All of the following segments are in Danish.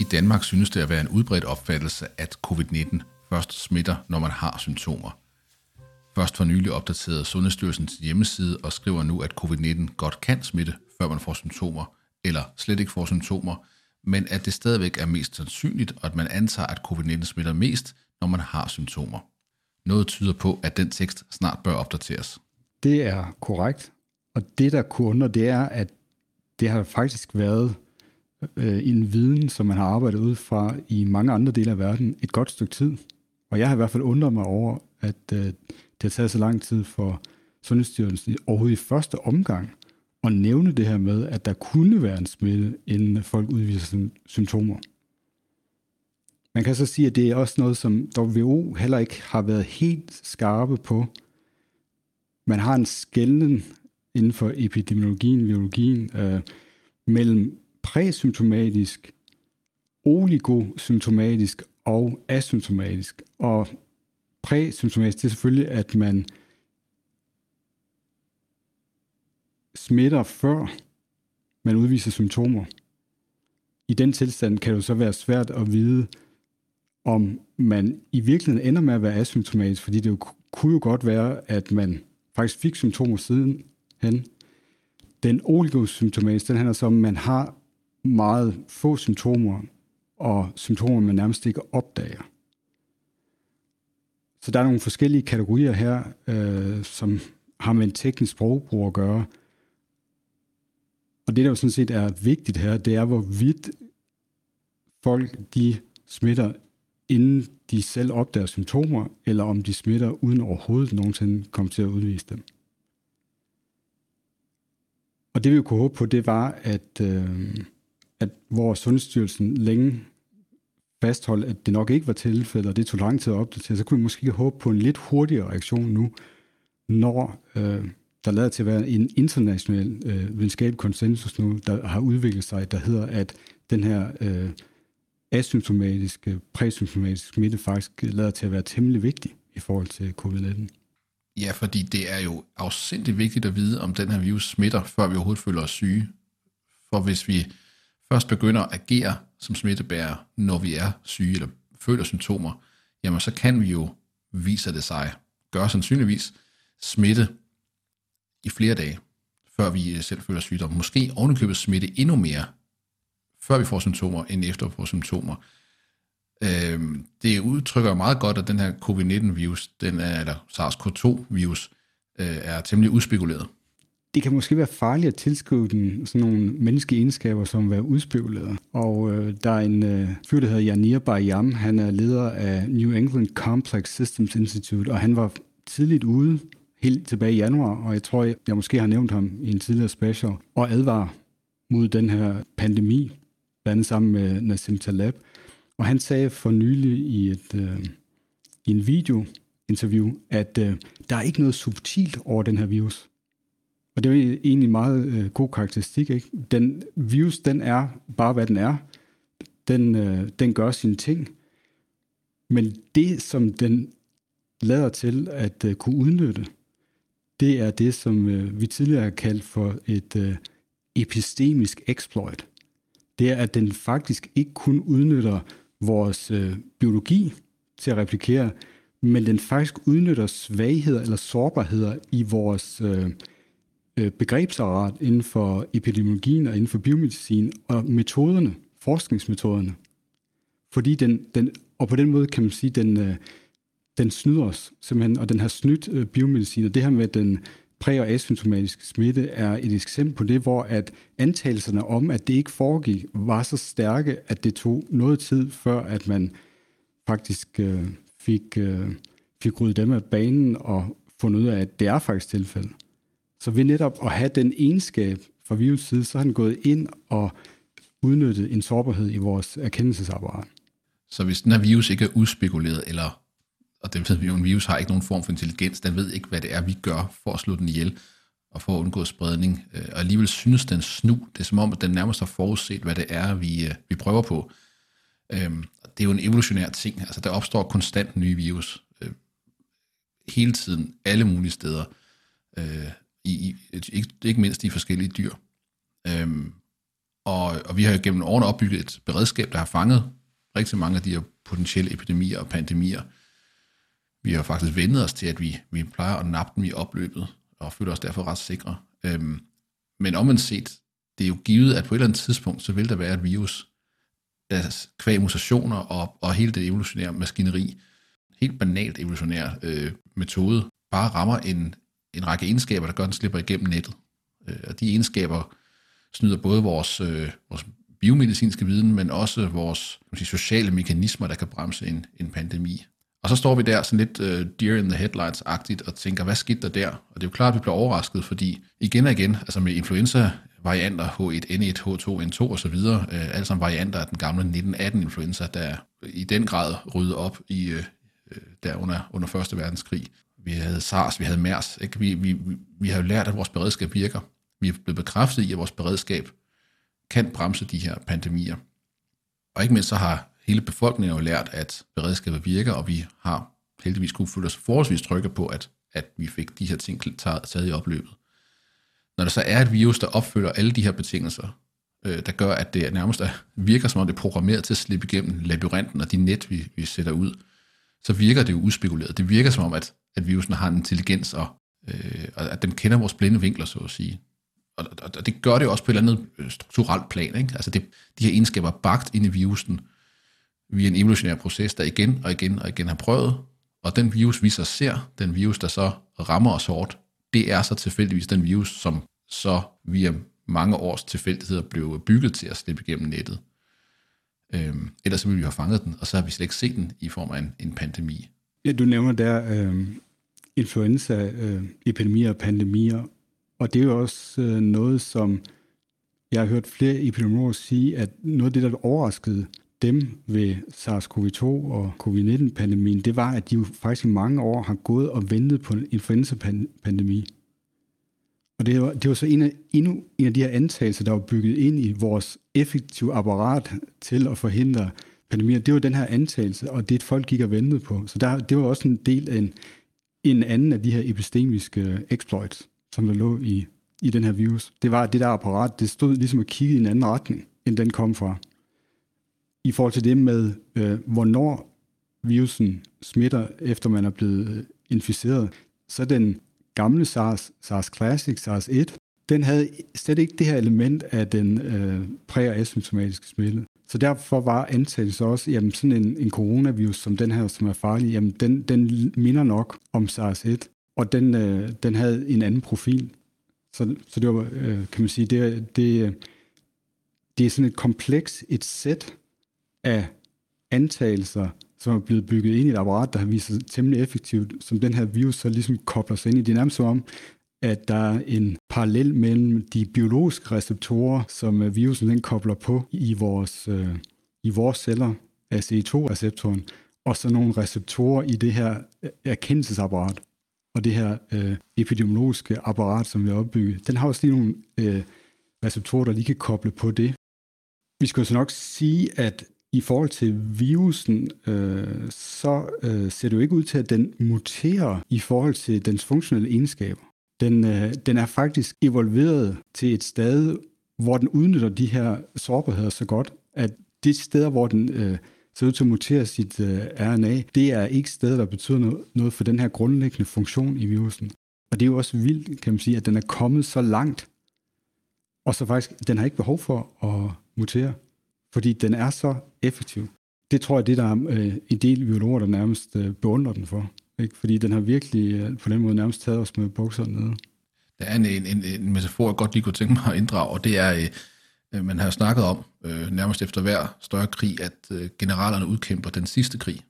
I Danmark synes det at være en udbredt opfattelse, at covid-19 først smitter, når man har symptomer. Først for nylig opdateret Sundhedsstyrelsens hjemmeside og skriver nu, at covid-19 godt kan smitte, før man får symptomer, eller slet ikke får symptomer, men at det stadigvæk er mest sandsynligt, og at man antager, at covid-19 smitter mest, når man har symptomer. Noget tyder på, at den tekst snart bør opdateres. Det er korrekt. Og det, der kunder, det er, at det har faktisk været øh, en viden, som man har arbejdet ud fra i mange andre dele af verden et godt stykke tid. Og jeg har i hvert fald undret mig over, at øh, det har taget så lang tid for Sundhedsstyrelsen overhovedet i første omgang at nævne det her med, at der kunne være en smitte, inden folk udviser symptomer. Man kan så sige, at det er også noget, som WHO heller ikke har været helt skarpe på. Man har en skælden inden for epidemiologien, biologien, øh, mellem præsymptomatisk, oligosymptomatisk og asymptomatisk. Og præsymptomatisk, det er selvfølgelig, at man smitter før man udviser symptomer. I den tilstand kan det jo så være svært at vide, om man i virkeligheden ender med at være asymptomatisk, fordi det jo, kunne jo godt være, at man faktisk fik symptomer siden hen. Den oligosymptomatisk, den handler så om, at man har meget få symptomer, og symptomer, man nærmest ikke opdager. Så der er nogle forskellige kategorier her, øh, som har med en teknisk sprogbrug at gøre. Og det, der jo sådan set er vigtigt her, det er, hvorvidt folk de smitter, inden de selv opdager symptomer, eller om de smitter uden overhovedet nogensinde kommer til at udvise dem. Og det vi kunne håbe på, det var, at, øh, at hvor Sundhedsstyrelsen længe fastholdt, at det nok ikke var tilfældet, og det tog lang tid at opdatere, så kunne vi måske håbe på en lidt hurtigere reaktion nu, når øh, der lader til at være en international øh, videnskabelig konsensus nu, der har udviklet sig, der hedder, at den her øh, asymptomatiske, præsymptomatiske smitte faktisk lader til at være temmelig vigtig i forhold til covid-19. Ja, fordi det er jo afsindig vigtigt at vide, om den her virus smitter, før vi overhovedet føler os syge. For hvis vi først begynder at agere som smittebærer, når vi er syge eller føler symptomer, jamen så kan vi jo, viser det sig, gøre sandsynligvis smitte i flere dage, før vi øh, selv føler sygdom. Måske ovenikøbet smitte endnu mere, før vi får symptomer, end efter vi får symptomer. Øh, det udtrykker meget godt, at den her covid-19-virus, den er, eller SARS-CoV-2-virus, øh, er temmelig udspekuleret. Det kan måske være farligt at tilskrive den sådan nogle menneskelige egenskaber, som at være udspivlede. Og øh, der er en øh, fyr, der hedder Janir Bayam, han er leder af New England Complex Systems Institute, og han var tidligt ude, helt tilbage i januar, og jeg tror, jeg, jeg måske har nævnt ham i en tidligere special, og advarer mod den her pandemi, blandt andet sammen med Nassim Taleb. Og han sagde for nylig i, et, øh, i en video-interview, at øh, der er ikke noget subtilt over den her virus. Og det er egentlig en meget øh, god karakteristik. Ikke? Den virus, den er bare, hvad den er. Den, øh, den gør sine ting. Men det, som den lader til at øh, kunne udnytte, det er det, som øh, vi tidligere har kaldt for et øh, epistemisk exploit. Det er, at den faktisk ikke kun udnytter vores øh, biologi til at replikere, men den faktisk udnytter svagheder eller sårbarheder i vores øh, øh, Øh, begrebsapparat inden for epidemiologien og inden for biomedicin og metoderne, forskningsmetoderne. Fordi den, den og på den måde kan man sige, den, øh, den snyder os simpelthen, og den har snydt øh, biomedicin, og det her med den præ- og asymptomatiske smitte er et eksempel på det, hvor at antagelserne om, at det ikke foregik, var så stærke, at det tog noget tid, før at man faktisk øh, fik, øh, fik ryddet dem af banen og fundet ud af, at det er faktisk tilfældet. Så ved netop at have den egenskab fra virus side, så har den gået ind og udnyttet en sårbarhed i vores erkendelsesapparat. Så hvis den her virus ikke er udspekuleret eller og det ved vi jo, en virus har ikke nogen form for intelligens, den ved ikke, hvad det er, vi gør for at slå den ihjel og for at undgå spredning. Øh, og alligevel synes den snu, det er som om, at den nærmest har forudset, hvad det er, vi, øh, vi prøver på. Øhm, det er jo en evolutionær ting, altså der opstår konstant nye virus, øh, hele tiden, alle mulige steder, øh, i, i, ikke, ikke mindst i forskellige dyr. Øhm, Og, og vi har jo gennem årene opbygget et beredskab, der har fanget rigtig mange af de her potentielle epidemier og pandemier. Vi har faktisk vendet os til, at vi, vi plejer at nappe dem i opløbet, og føler os derfor ret sikre. Øhm, men omvendt set, det er jo givet, at på et eller andet tidspunkt, så vil der være et virus, der kvæg mutationer og, og hele det evolutionære maskineri, helt banalt evolutionær øh, metode, bare rammer en, en række egenskaber, der gør, at den slipper igennem nettet. Øh, og de egenskaber snyder både vores, øh, vores biomedicinske viden, men også vores sige, sociale mekanismer, der kan bremse en, en pandemi. Og så står vi der sådan lidt uh, deer in the headlights-agtigt og tænker, hvad skete der der? Og det er jo klart, at vi bliver overrasket, fordi igen og igen, altså med influenza-varianter H1, N1, H2, N2 osv., uh, alle sammen varianter af den gamle 1918-influenza, der i den grad rydde op i uh, der under, under Første Verdenskrig. Vi havde SARS, vi havde MERS. Ikke? Vi, vi, vi, vi har jo lært, at vores beredskab virker. Vi er blevet bekræftet i, at vores beredskab kan bremse de her pandemier. Og ikke mindst så har hele befolkningen jo lært, at beredskabet virker, og vi har heldigvis kunne føle os forholdsvis trygge på, at, at vi fik de her ting taget i opløbet. Når der så er et virus, der opfylder alle de her betingelser, øh, der gør, at det nærmest er, virker som om det er programmeret til at slippe igennem labyrinten og de net, vi, vi sætter ud, så virker det jo uspekuleret. Det virker som om, at, at virusen har en intelligens, og, øh, og at dem kender vores blinde vinkler, så at sige. Og, og, og det gør det jo også på et eller andet øh, strukturelt plan. Ikke? Altså det, de her egenskaber er bagt ind i virusen via en evolutionær proces, der igen og igen og igen har prøvet, og den virus, vi så ser, den virus, der så rammer os hårdt, det er så tilfældigvis den virus, som så via mange års tilfældigheder blev bygget til at slippe igennem nettet. Øhm, ellers ville vi have fanget den, og så har vi slet ikke set den i form af en, en pandemi. Ja, du nævner der øh, influenza, øh, og pandemier, og det er jo også øh, noget, som jeg har hørt flere epidemiologer sige, at noget af det, der overraskede dem ved SARS-CoV-2 og COVID-19-pandemien, det var, at de jo faktisk i mange år har gået og ventet på en influenza-pandemi. Og det var, det var så en af, endnu en af de her antagelser, der var bygget ind i vores effektive apparat til at forhindre pandemier. Det var den her antagelse, og det folk gik og ventede på. Så der, det var også en del af en, en anden af de her epistemiske exploits, som der lå i, i den her virus. Det var det der apparat, det stod ligesom at kigge i en anden retning, end den kom fra. I forhold til det med, øh, hvornår virusen smitter, efter man er blevet øh, inficeret, så den gamle SARS, SARS Classic, SARS 1, den havde slet ikke det her element af den øh, præ- og asymptomatiske smitte. Så derfor var antagelsen også, jamen sådan en, en coronavirus som den her, som er farlig, jamen den, den minder nok om SARS-1, og den, øh, den havde en anden profil. Så, så det var, øh, kan man sige, det, det, det er sådan et kompleks, et sæt af antagelser, som er blevet bygget ind i et apparat, der har vist sig temmelig effektivt, som den her virus så ligesom kobler sig ind i. Det er nærmest som om, at der er en parallel mellem de biologiske receptorer, som øh, virusen den kobler på i vores, øh, i vores celler, ACE2-receptoren, og så nogle receptorer i det her øh, erkendelsesapparat, og det her øh, epidemiologiske apparat, som vi har opbygget. Den har også lige nogle øh, receptorer, der lige kan koble på det. Vi skal så nok sige, at i forhold til virusen, øh, så øh, ser det jo ikke ud til, at den muterer i forhold til dens funktionelle egenskaber. Den, øh, den er faktisk evolveret til et sted, hvor den udnytter de her sårbarheder så godt, at de steder, hvor den øh, ser ud til at mutere sit øh, RNA, det er ikke steder, der betyder noget, noget for den her grundlæggende funktion i virusen. Og det er jo også vildt, kan man sige, at den er kommet så langt, og så faktisk, den har ikke behov for at mutere fordi den er så effektiv. Det tror jeg, det der er øh, en del biologer, der nærmest øh, beundrer den for. Ikke? Fordi den har virkelig øh, på den måde nærmest taget os med bukserne nede. Der er en, en, en, en metafor, jeg godt lige kunne tænke mig at inddrage, og det er, øh, øh, man har snakket om øh, nærmest efter hver større krig, at øh, generalerne udkæmper den sidste krig.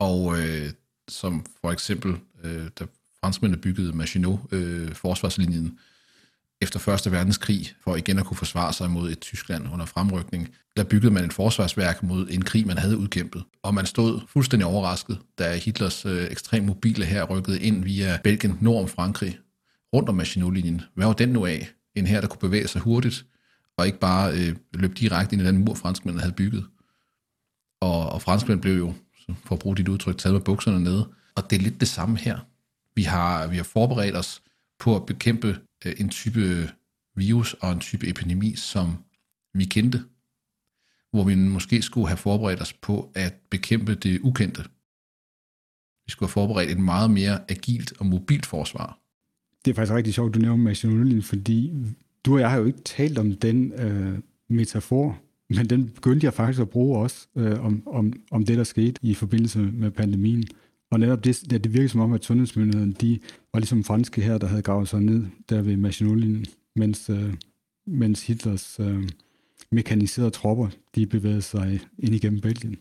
Og øh, som for eksempel, øh, da franskmændene byggede Maginot øh, forsvarslinjen, efter Første Verdenskrig, for igen at kunne forsvare sig mod et Tyskland under fremrykning. Der byggede man et forsvarsværk mod en krig, man havde udkæmpet. Og man stod fuldstændig overrasket, da Hitlers øh, ekstremt mobile her rykkede ind via Belgien nord om Frankrig, rundt om Maginot-linjen. Hvad var den nu af? En her, der kunne bevæge sig hurtigt, og ikke bare øh, løbe direkte ind i den mur, franskmændene havde bygget. Og, og franskmændene blev jo, for at bruge dit udtryk, taget med bukserne nede. Og det er lidt det samme her. Vi har, vi har forberedt os på at bekæmpe Øh, en type virus og en type epidemi, som vi kendte, hvor vi måske skulle have forberedt os på at bekæmpe det ukendte. Vi skulle have forberedt et meget mere agilt og mobilt forsvar. Det er faktisk rigtig sjovt, du nævner Machine fordi du og jeg har jo ikke talt om den øh, metafor, men den begyndte jeg faktisk at bruge også øh, om, om, om det, der skete i forbindelse med pandemien. Og netop det, det, det virker som om, at sundhedsmyndighederne, de var ligesom franske her, der havde gravet sig ned der ved Maginot mens, øh, mens Hitlers øh, mekaniserede tropper, de bevægede sig ind igennem Belgien.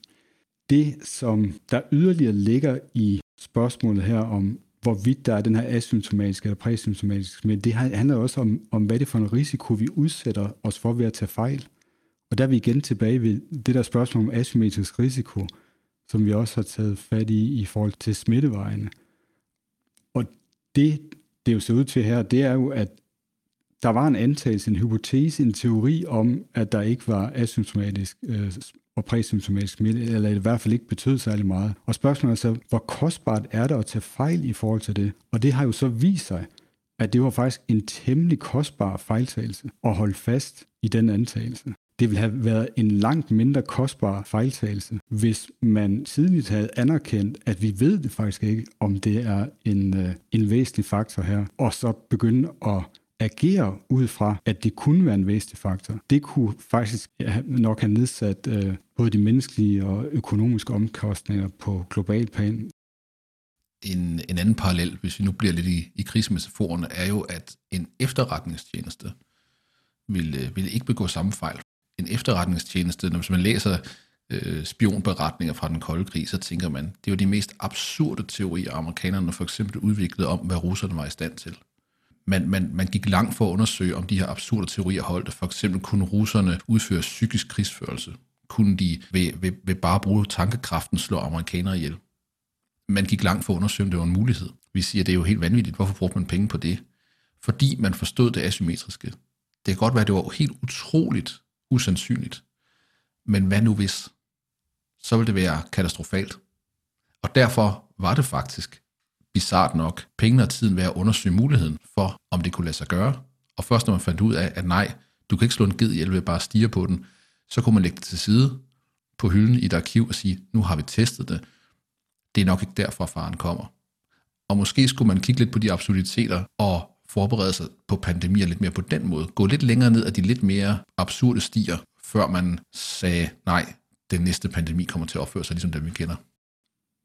Det, som der yderligere ligger i spørgsmålet her om, hvorvidt der er den her asymptomatiske eller præsymptomatiske smitte, det handler også om, om, hvad det er for en risiko, vi udsætter os for ved at tage fejl. Og der er vi igen tilbage ved det der spørgsmål om asymmetrisk risiko, som vi også har taget fat i i forhold til smittevejene. Og det, det jo ser ud til her, det er jo, at der var en antagelse, en hypotese, en teori om, at der ikke var asymptomatisk øh, og præsymptomatisk smitte, eller i hvert fald ikke betød særlig meget. Og spørgsmålet er så, hvor kostbart er det at tage fejl i forhold til det? Og det har jo så vist sig, at det var faktisk en temmelig kostbar fejltagelse at holde fast i den antagelse. Det ville have været en langt mindre kostbar fejltagelse, hvis man tidligt havde anerkendt, at vi ved det faktisk ikke, om det er en, øh, en væsentlig faktor her, og så begynde at agere ud fra, at det kunne være en væsentlig faktor. Det kunne faktisk nok have nedsat øh, både de menneskelige og økonomiske omkostninger på global plan. En, en anden parallel, hvis vi nu bliver lidt i, i krigsmetaforerne, er jo, at en efterretningstjeneste vil, øh, vil ikke begå samme fejl. En efterretningstjeneste, når man læser øh, spionberetninger fra den kolde krig, så tænker man, det var de mest absurde teorier, amerikanerne for eksempel udviklede om, hvad russerne var i stand til man, man, man gik langt for at undersøge, om de her absurde teorier holdt. For eksempel kunne russerne udføre psykisk krigsførelse. Kunne de ved, ved, ved bare bruge tankekraften slå amerikanere ihjel? Man gik langt for at undersøge, om det var en mulighed. Vi siger, det er jo helt vanvittigt. Hvorfor brugte man penge på det? Fordi man forstod det asymmetriske. Det kan godt være, at det var helt utroligt usandsynligt. Men hvad nu hvis? Så ville det være katastrofalt. Og derfor var det faktisk bizart nok, pengene og tiden ved at undersøge muligheden for, om det kunne lade sig gøre. Og først når man fandt ud af, at nej, du kan ikke slå en ged ihjel ved bare at stige på den, så kunne man lægge det til side på hylden i et arkiv og sige, nu har vi testet det. Det er nok ikke derfor, faren kommer. Og måske skulle man kigge lidt på de absurditeter og forberede sig på pandemier lidt mere på den måde. Gå lidt længere ned af de lidt mere absurde stier, før man sagde, nej, den næste pandemi kommer til at opføre sig ligesom den, vi kender.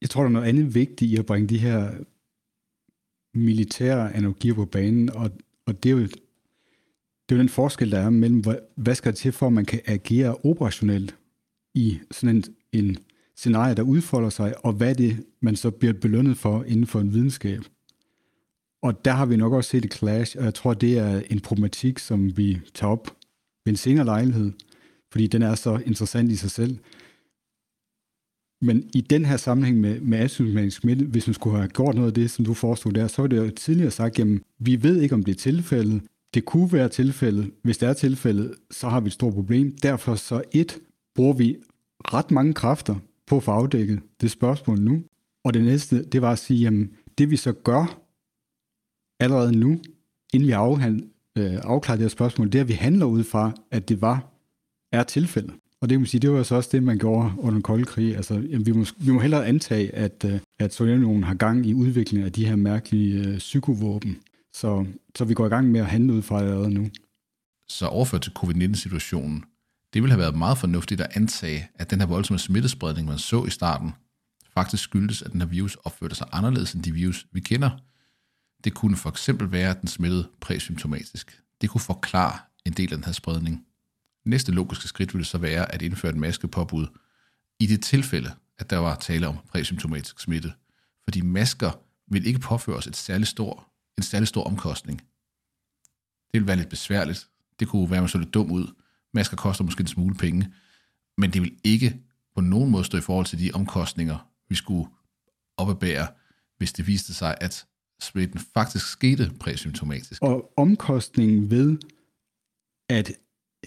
Jeg tror, der er noget andet vigtigt i at bringe de her militære analogier på banen, og, og det er jo det er jo den forskel, der er mellem, hvad, hvad skal der til for, at man kan agere operationelt i sådan en, en scenarie, der udfolder sig, og hvad det, man så bliver belønnet for inden for en videnskab. Og der har vi nok også set et clash, og jeg tror, det er en problematik, som vi tager op ved en senere lejlighed, fordi den er så interessant i sig selv. Men i den her sammenhæng med, med asymptomatisk smitte, hvis man skulle have gjort noget af det, som du foreslog der, så var det jo tidligere sagt, jamen, vi ved ikke, om det er tilfældet. Det kunne være tilfældet. Hvis det er tilfældet, så har vi et stort problem. Derfor så et, bruger vi ret mange kræfter på at få afdækket det spørgsmål nu. Og det næste, det var at sige, jamen, det vi så gør allerede nu, inden vi afhand, øh, afklarer det her spørgsmål, det er, at vi handler ud fra, at det var, er tilfældet. Og det, kan man sige, det var så også det, man gjorde under den kolde krig. Altså, jamen, vi, må, vi må hellere antage, at, øh, at Sovjetunionen har gang i udviklingen af de her mærkelige øh, psykovåben. Så, så vi går i gang med at handle ud fra det allerede nu. Så overført til covid-19-situationen, det ville have været meget fornuftigt at antage, at den her voldsomme smittespredning, man så i starten, faktisk skyldes, at den her virus opførte sig anderledes end de virus, vi kender. Det kunne for eksempel være, at den smittede præsymptomatisk. Det kunne forklare en del af den her spredning. Næste logiske skridt ville så være at indføre et maskepåbud i det tilfælde, at der var tale om præsymptomatisk smitte. Fordi masker vil ikke påføre os et særligt stor, en særlig stor omkostning. Det vil være lidt besværligt. Det kunne være, at man så lidt dum ud. Masker koster måske en smule penge. Men det vil ikke på nogen måde stå i forhold til de omkostninger, vi skulle opbære, hvis det viste sig, at smitten faktisk skete præsymptomatisk. Og omkostningen ved, at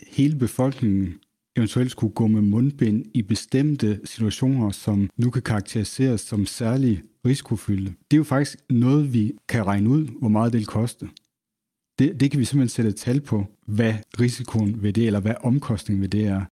hele befolkningen eventuelt skulle gå med mundbind i bestemte situationer, som nu kan karakteriseres som særlig risikofyldte. Det er jo faktisk noget, vi kan regne ud, hvor meget det vil koste. Det, det kan vi simpelthen sætte et tal på, hvad risikoen ved det, eller hvad omkostningen ved det er.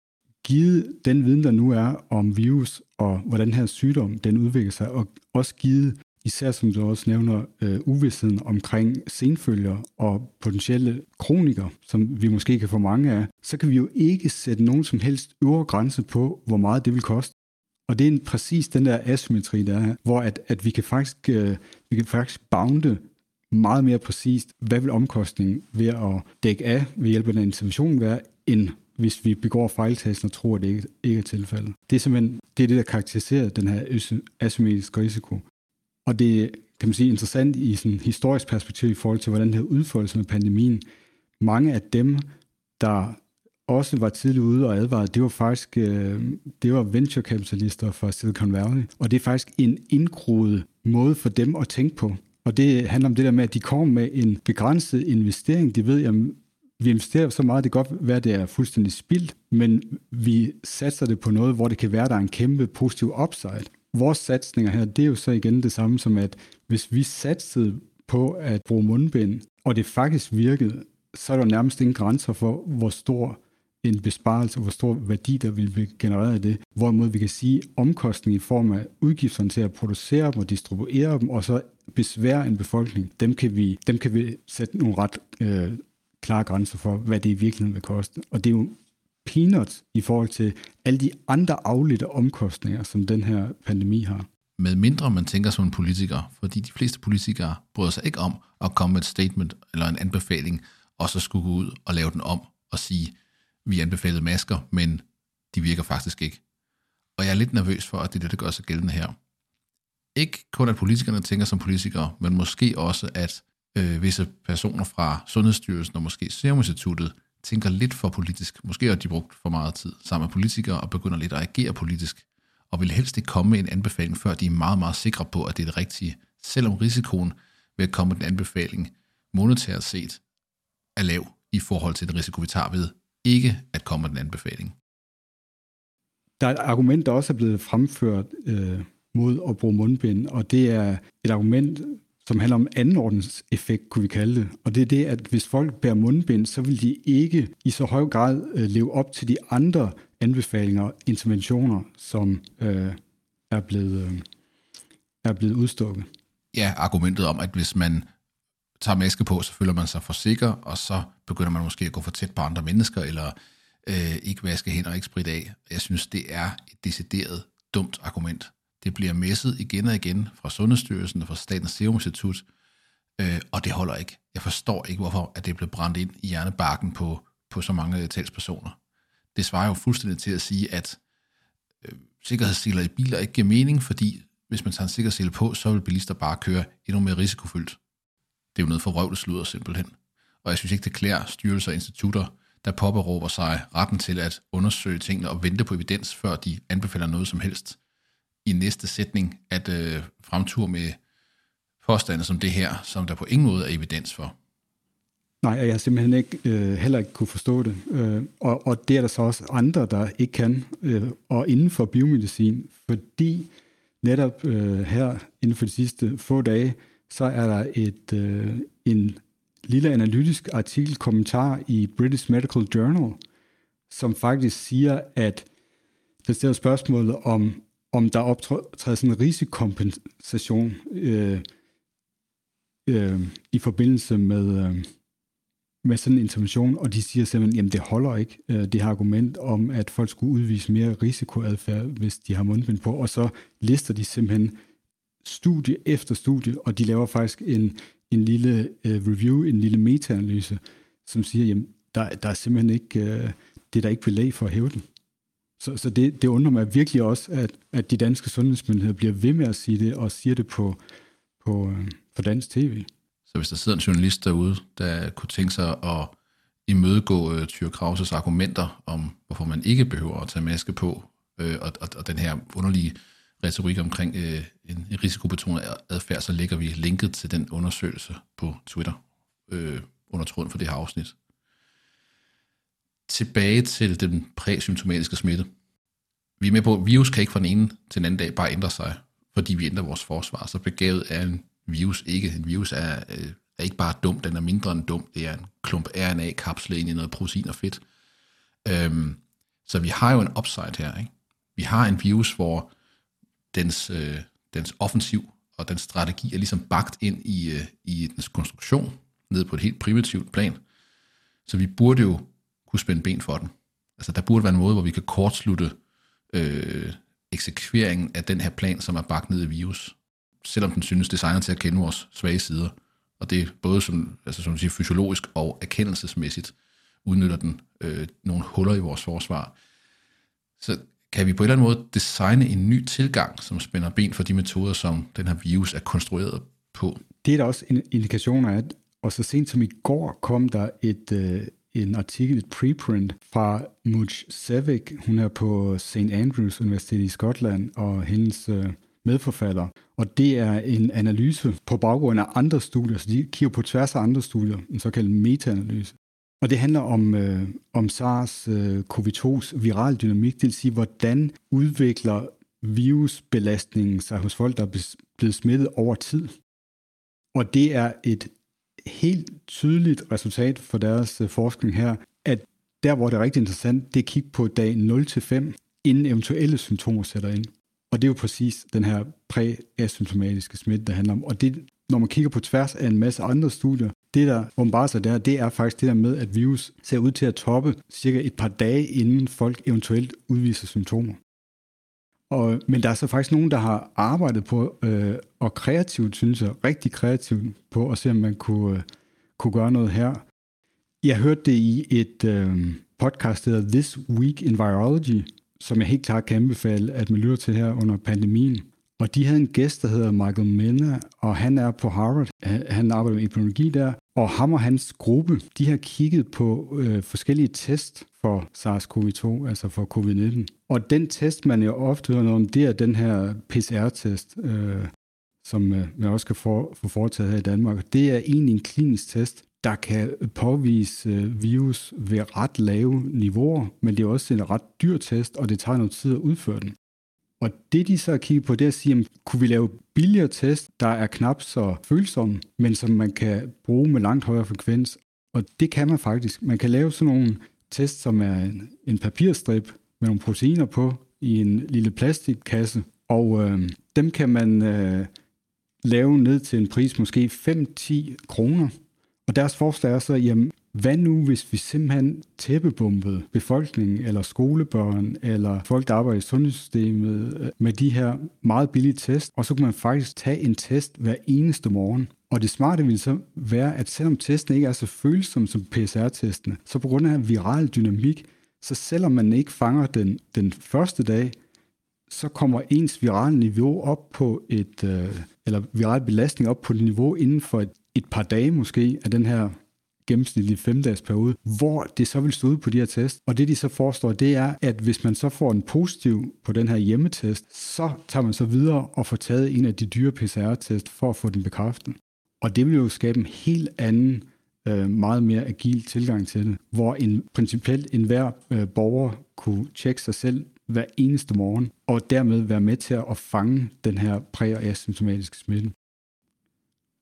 Givet den viden, der nu er om virus og hvordan den her sygdom den udvikler sig, og også givet især som du også nævner, øh, uvidstheden omkring senfølger og potentielle kronikere, som vi måske kan få mange af, så kan vi jo ikke sætte nogen som helst øvre grænse på, hvor meget det vil koste. Og det er en, præcis den der asymmetri, der er, hvor at, at vi kan faktisk, øh, vi kan faktisk bounde meget mere præcist, hvad vil omkostningen ved at dække af ved hjælp af den intervention være, end hvis vi begår fejltagelsen og tror, at det ikke, ikke er tilfældet. Det er simpelthen det, er det der karakteriserer den her asymmetriske risiko. Og det kan man sige interessant i sådan historisk perspektiv i forhold til, hvordan det har udfoldet sig med pandemien. Mange af dem, der også var tidligt ude og advarede, det var faktisk øh, det var venturekapitalister fra Silicon Valley. Og det er faktisk en indgroet måde for dem at tænke på. Og det handler om det der med, at de kommer med en begrænset investering. De ved, at vi investerer så meget, det kan godt være, at det er fuldstændig spildt, men vi satser det på noget, hvor det kan være, at der er en kæmpe positiv upside vores satsninger her, det er jo så igen det samme som, at hvis vi satsede på at bruge mundbind, og det faktisk virkede, så er der nærmest ingen grænser for, hvor stor en besparelse, hvor stor værdi der vil blive genereret af det. Hvorimod vi kan sige, omkostning i form af udgifterne til at producere dem og distribuere dem, og så besvære en befolkning, dem kan vi, dem kan vi sætte nogle ret øh, klare grænser for, hvad det i virkeligheden vil koste. Og det er jo peanuts i forhold til alle de andre afledte omkostninger, som den her pandemi har. Med mindre man tænker som en politiker, fordi de fleste politikere bryder sig ikke om at komme med et statement eller en anbefaling, og så skulle gå ud og lave den om og sige, vi anbefalede masker, men de virker faktisk ikke. Og jeg er lidt nervøs for, at det er det, der gør sig gældende her. Ikke kun at politikerne tænker som politikere, men måske også, at øh, visse personer fra Sundhedsstyrelsen og måske Serum Instituttet tænker lidt for politisk. Måske har de brugt for meget tid sammen med politikere og begynder lidt at agere politisk, og vil helst ikke komme med en anbefaling, før de er meget, meget sikre på, at det er det rigtige, selvom risikoen ved at komme med den anbefaling monetært set er lav i forhold til den risiko, vi tager ved ikke at komme med den anbefaling. Der er et argument, der også er blevet fremført øh, mod at bruge mundbind, og det er et argument, som handler om andenordens effekt, kunne vi kalde det. Og det er det, at hvis folk bærer mundbind, så vil de ikke i så høj grad øh, leve op til de andre anbefalinger og interventioner, som øh, er, blevet, øh, er blevet udstukket. Ja, argumentet om, at hvis man tager maske på, så føler man sig for sikker, og så begynder man måske at gå for tæt på andre mennesker, eller øh, ikke vaske hænder og ikke spritte af. Jeg synes, det er et decideret dumt argument. Det bliver messet igen og igen fra Sundhedsstyrelsen og fra Statens Serum Institut, øh, og det holder ikke. Jeg forstår ikke, hvorfor at det blev brændt ind i hjernebarken på, på så mange talspersoner. Det svarer jo fuldstændig til at sige, at øh, sikkerhedsseler i biler ikke giver mening, fordi hvis man tager en sikkerhedssele på, så vil bilister bare køre endnu mere risikofyldt. Det er jo noget for røvlesludder simpelthen. Og jeg synes ikke, det klæder styrelser og institutter, der påberåber sig retten til at undersøge tingene og vente på evidens, før de anbefaler noget som helst i næste sætning at øh, fremture med påstande som det her, som der på ingen måde er evidens for. Nej, jeg har simpelthen ikke, øh, heller ikke kunne forstå det. Øh, og, og det er der så også andre, der ikke kan, øh, og inden for biomedicin, fordi netop øh, her inden for de sidste få dage, så er der et, øh, en lille analytisk artikel, kommentar i British Medical Journal, som faktisk siger, at der stiller spørgsmålet om, om der optræder sådan en risikokompensation øh, øh, i forbindelse med, øh, med sådan en intervention, og de siger simpelthen, jamen det holder ikke, øh, det her argument om, at folk skulle udvise mere risikoadfærd, hvis de har mundbind på, og så lister de simpelthen studie efter studie, og de laver faktisk en, en lille øh, review, en lille metaanalyse, som siger, jamen der, der er simpelthen ikke, øh, det er der ikke belæg for at hæve den. Så, så det, det undrer mig virkelig også, at, at de danske sundhedsmyndigheder bliver ved med at sige det, og siger det på, på, øh, på dansk tv. Så hvis der sidder en journalist derude, der kunne tænke sig at imødegå øh, uh, Tyre Krauses argumenter om, hvorfor man ikke behøver at tage maske på, øh, og, og, og den her underlige retorik omkring øh, en, risikobetonet adfærd, så lægger vi linket til den undersøgelse på Twitter øh, under tråden for det her afsnit tilbage til den præsymptomatiske smitte. Vi er med på, at virus kan ikke fra den ene til den anden dag bare ændre sig, fordi vi ændrer vores forsvar. Så begavet er en virus ikke. En virus er øh, er ikke bare dum, den er mindre end dum. Det er en klump RNA-kapsel ind i noget protein og fedt. Øhm, så vi har jo en upside her. Ikke? Vi har en virus, hvor dens, øh, dens offensiv og den strategi er ligesom bagt ind i, øh, i dens konstruktion, ned på et helt primitivt plan. Så vi burde jo kunne spænde ben for den. Altså der burde være en måde, hvor vi kan kortslutte øh, eksekveringen af den her plan, som er bagt ned i virus, selvom den synes designet til at kende vores svage sider. Og det er både som, altså som siger, fysiologisk og erkendelsesmæssigt udnytter den øh, nogle huller i vores forsvar. Så kan vi på en eller anden måde designe en ny tilgang, som spænder ben for de metoder, som den her virus er konstrueret på? Det er der også en indikation af, og så sent som i går kom der et, øh, en artikel, et preprint fra Muj Sevik. Hun er på St. Andrews Universitet i Skotland, og hendes øh, medforfatter. Og det er en analyse på baggrund af andre studier, så de kigger på tværs af andre studier, en såkaldt metaanalyse. Og det handler om, øh, om SARS øh, CoV-2's viral dynamik, det vil sige, hvordan udvikler virusbelastningen sig hos folk, der er blevet smittet over tid. Og det er et helt tydeligt resultat for deres øh, forskning her, at der, hvor det er rigtig interessant, det er at kigge på dag 0-5, inden eventuelle symptomer sætter ind. Og det er jo præcis den her præasymptomatiske smitte, der handler om. Og det, når man kigger på tværs af en masse andre studier, det der åbenbarer sig der, det er faktisk det der med, at virus ser ud til at toppe cirka et par dage, inden folk eventuelt udviser symptomer. Og, men der er så faktisk nogen, der har arbejdet på, øh, og kreativt, synes jeg, rigtig kreativt på at se, om man kunne, øh, kunne gøre noget her. Jeg hørte det i et øh, podcast, der hedder This Week in Virology, som jeg helt klart kan anbefale, at man lytter til her under pandemien. Og de havde en gæst, der hedder Michael Mena, og han er på Harvard. Han arbejder med epidemiologi der. Og ham og hans gruppe, de har kigget på øh, forskellige test for SARS-CoV-2, altså for covid-19. Og den test, man jo ofte hører noget om, det er den her PCR-test, øh, som øh, man også kan få, få foretaget her i Danmark. Det er egentlig en klinisk test, der kan påvise øh, virus ved ret lave niveauer, men det er også en ret dyr test, og det tager noget tid at udføre den. Og det de så har kigget på, det er at sige, kunne vi lave billigere test, der er knap så følsomme, men som man kan bruge med langt højere frekvens. Og det kan man faktisk. Man kan lave sådan nogle test, som er en, en papirstrip med nogle proteiner på i en lille plastikkasse, og øh, dem kan man øh, lave ned til en pris måske 5-10 kroner. Og deres forslag er så, jamen, hvad nu, hvis vi simpelthen tæppebumpede befolkningen, eller skolebørn, eller folk, der arbejder i sundhedssystemet, øh, med de her meget billige test, og så kunne man faktisk tage en test hver eneste morgen. Og det smarte ville så være, at selvom testen ikke er så følsom som PCR-testene, så på grund af viral dynamik, så selvom man ikke fanger den, den første dag, så kommer ens virale niveau op på et, øh, eller viral belastning op på et niveau inden for et, et par dage måske af den her gennemsnitlig femdages periode, hvor det så vil stå ud på de her test. Og det de så forestår, det er, at hvis man så får en positiv på den her hjemmetest, så tager man så videre og får taget en af de dyre PCR-test for at få den bekræftet. Og det vil jo skabe en helt anden, øh, meget mere agil tilgang til det, hvor en principielt enhver øh, borger kunne tjekke sig selv hver eneste morgen, og dermed være med til at fange den her præ- og asymptomatiske smitte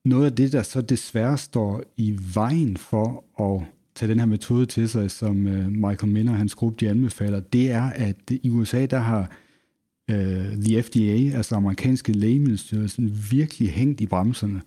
noget af det, der så desværre står i vejen for at tage den her metode til sig, som øh, Michael Minner og hans gruppe de anbefaler, det er, at i USA, der har uh, the FDA, altså amerikanske lægemiddelstyrelsen, virkelig hængt i bremserne,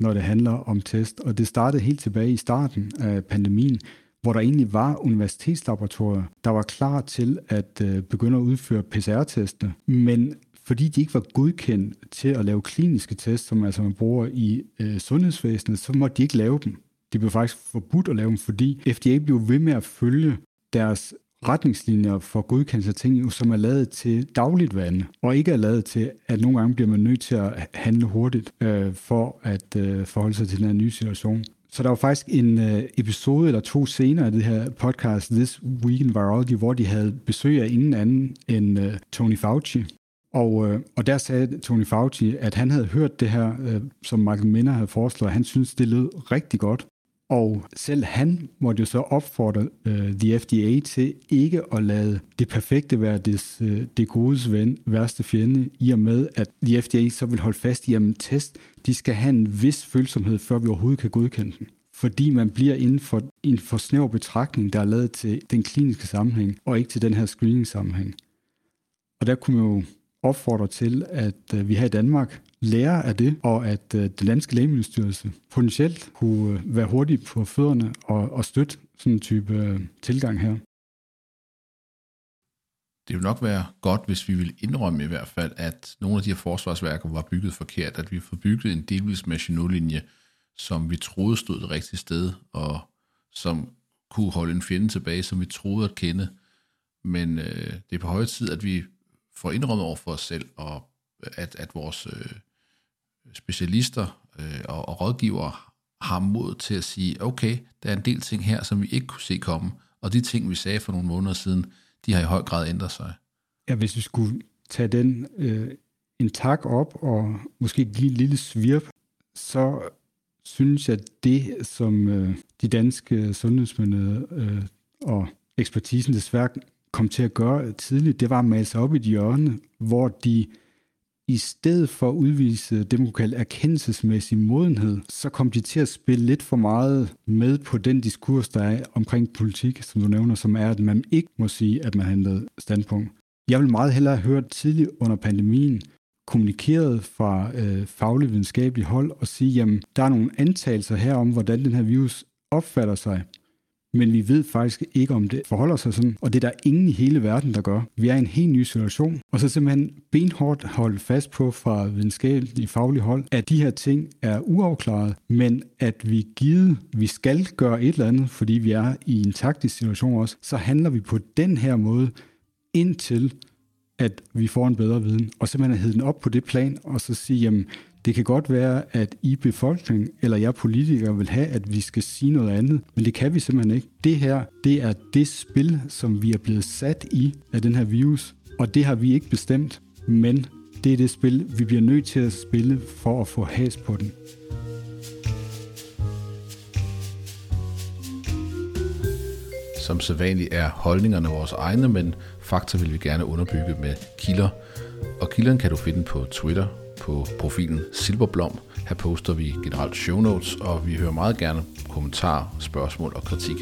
når det handler om test. Og det startede helt tilbage i starten af pandemien, hvor der egentlig var universitetslaboratorier, der var klar til at uh, begynde at udføre PCR-teste, men fordi de ikke var godkendt til at lave kliniske tests, som altså man bruger i øh, sundhedsvæsenet, så måtte de ikke lave dem. De blev faktisk forbudt at lave dem, fordi FDA blev ved med at følge deres retningslinjer for godkendelse af ting, som er lavet til dagligt vand, og ikke er lavet til, at nogle gange bliver man nødt til at handle hurtigt øh, for at øh, forholde sig til den her nye situation. Så der var faktisk en øh, episode eller to senere af det her podcast, This Week in Virology, hvor de havde besøg af ingen anden end øh, Tony Fauci, og, øh, og der sagde Tony Fauci, at han havde hørt det her, øh, som Michael Minner havde foreslået, han synes det lød rigtig godt. Og selv han måtte jo så opfordre uh, the FDA til ikke at lade det perfekte være des, uh, det godes ven, værste fjende, i og med, at the FDA så vil holde fast i, at test, de skal have en vis følsomhed, før vi overhovedet kan godkende den. Fordi man bliver inden for en for snæver betragtning, der er lavet til den kliniske sammenhæng, og ikke til den her screening-sammenhæng. Og der kunne man jo opfordrer til, at øh, vi her i Danmark lærer af det, og at øh, det den danske lægemiddelstyrelse potentielt kunne øh, være hurtig på fødderne og, og støtte sådan en type tilgang her. Det ville nok være godt, hvis vi vil indrømme i hvert fald, at nogle af de her forsvarsværker var bygget forkert, at vi får bygget en delvis machinollinje, som vi troede stod det rigtige sted, og som kunne holde en fjende tilbage, som vi troede at kende. Men øh, det er på høje tid, at vi får indrømmet over for os selv, og øh, at, at vores øh, specialister øh, og, og rådgivere har mod til at sige, okay, der er en del ting her, som vi ikke kunne se komme, og de ting, vi sagde for nogle måneder siden, de har i høj grad ændret sig. Ja, hvis vi skulle tage den øh, en tak op og måske give en lille svirp, så synes jeg, at det, som øh, de danske sundhedsmyndigheder øh, og ekspertisen desværre kom til at gøre tidligt, det var at male sig op i et hjørne, hvor de i stedet for at udvise det, man kunne kalde erkendelsesmæssig modenhed, så kom de til at spille lidt for meget med på den diskurs, der er omkring politik, som du nævner, som er, at man ikke må sige, at man handlede standpunkt. Jeg vil meget hellere høre tidligt under pandemien, kommunikeret fra øh, faglig videnskabelig hold og sige, jamen, der er nogle antagelser her om, hvordan den her virus opfatter sig men vi ved faktisk ikke, om det forholder sig sådan, og det er der ingen i hele verden, der gør. Vi er i en helt ny situation, og så simpelthen benhårdt holde fast på fra videnskabeligt faglig hold, at de her ting er uafklaret, men at vi givet, vi skal gøre et eller andet, fordi vi er i en taktisk situation også, så handler vi på den her måde indtil at vi får en bedre viden, og simpelthen hedde den op på det plan, og så sige, jamen, det kan godt være, at I befolkning eller jeg politikere vil have, at vi skal sige noget andet, men det kan vi simpelthen ikke. Det her, det er det spil, som vi er blevet sat i af den her virus, og det har vi ikke bestemt, men det er det spil, vi bliver nødt til at spille for at få has på den. Som sædvanligt er holdningerne vores egne, men fakta vil vi gerne underbygge med kilder. Og kilderne kan du finde på Twitter, på profilen Silverblom. Her poster vi generelt show notes, og vi hører meget gerne kommentarer, spørgsmål og kritik.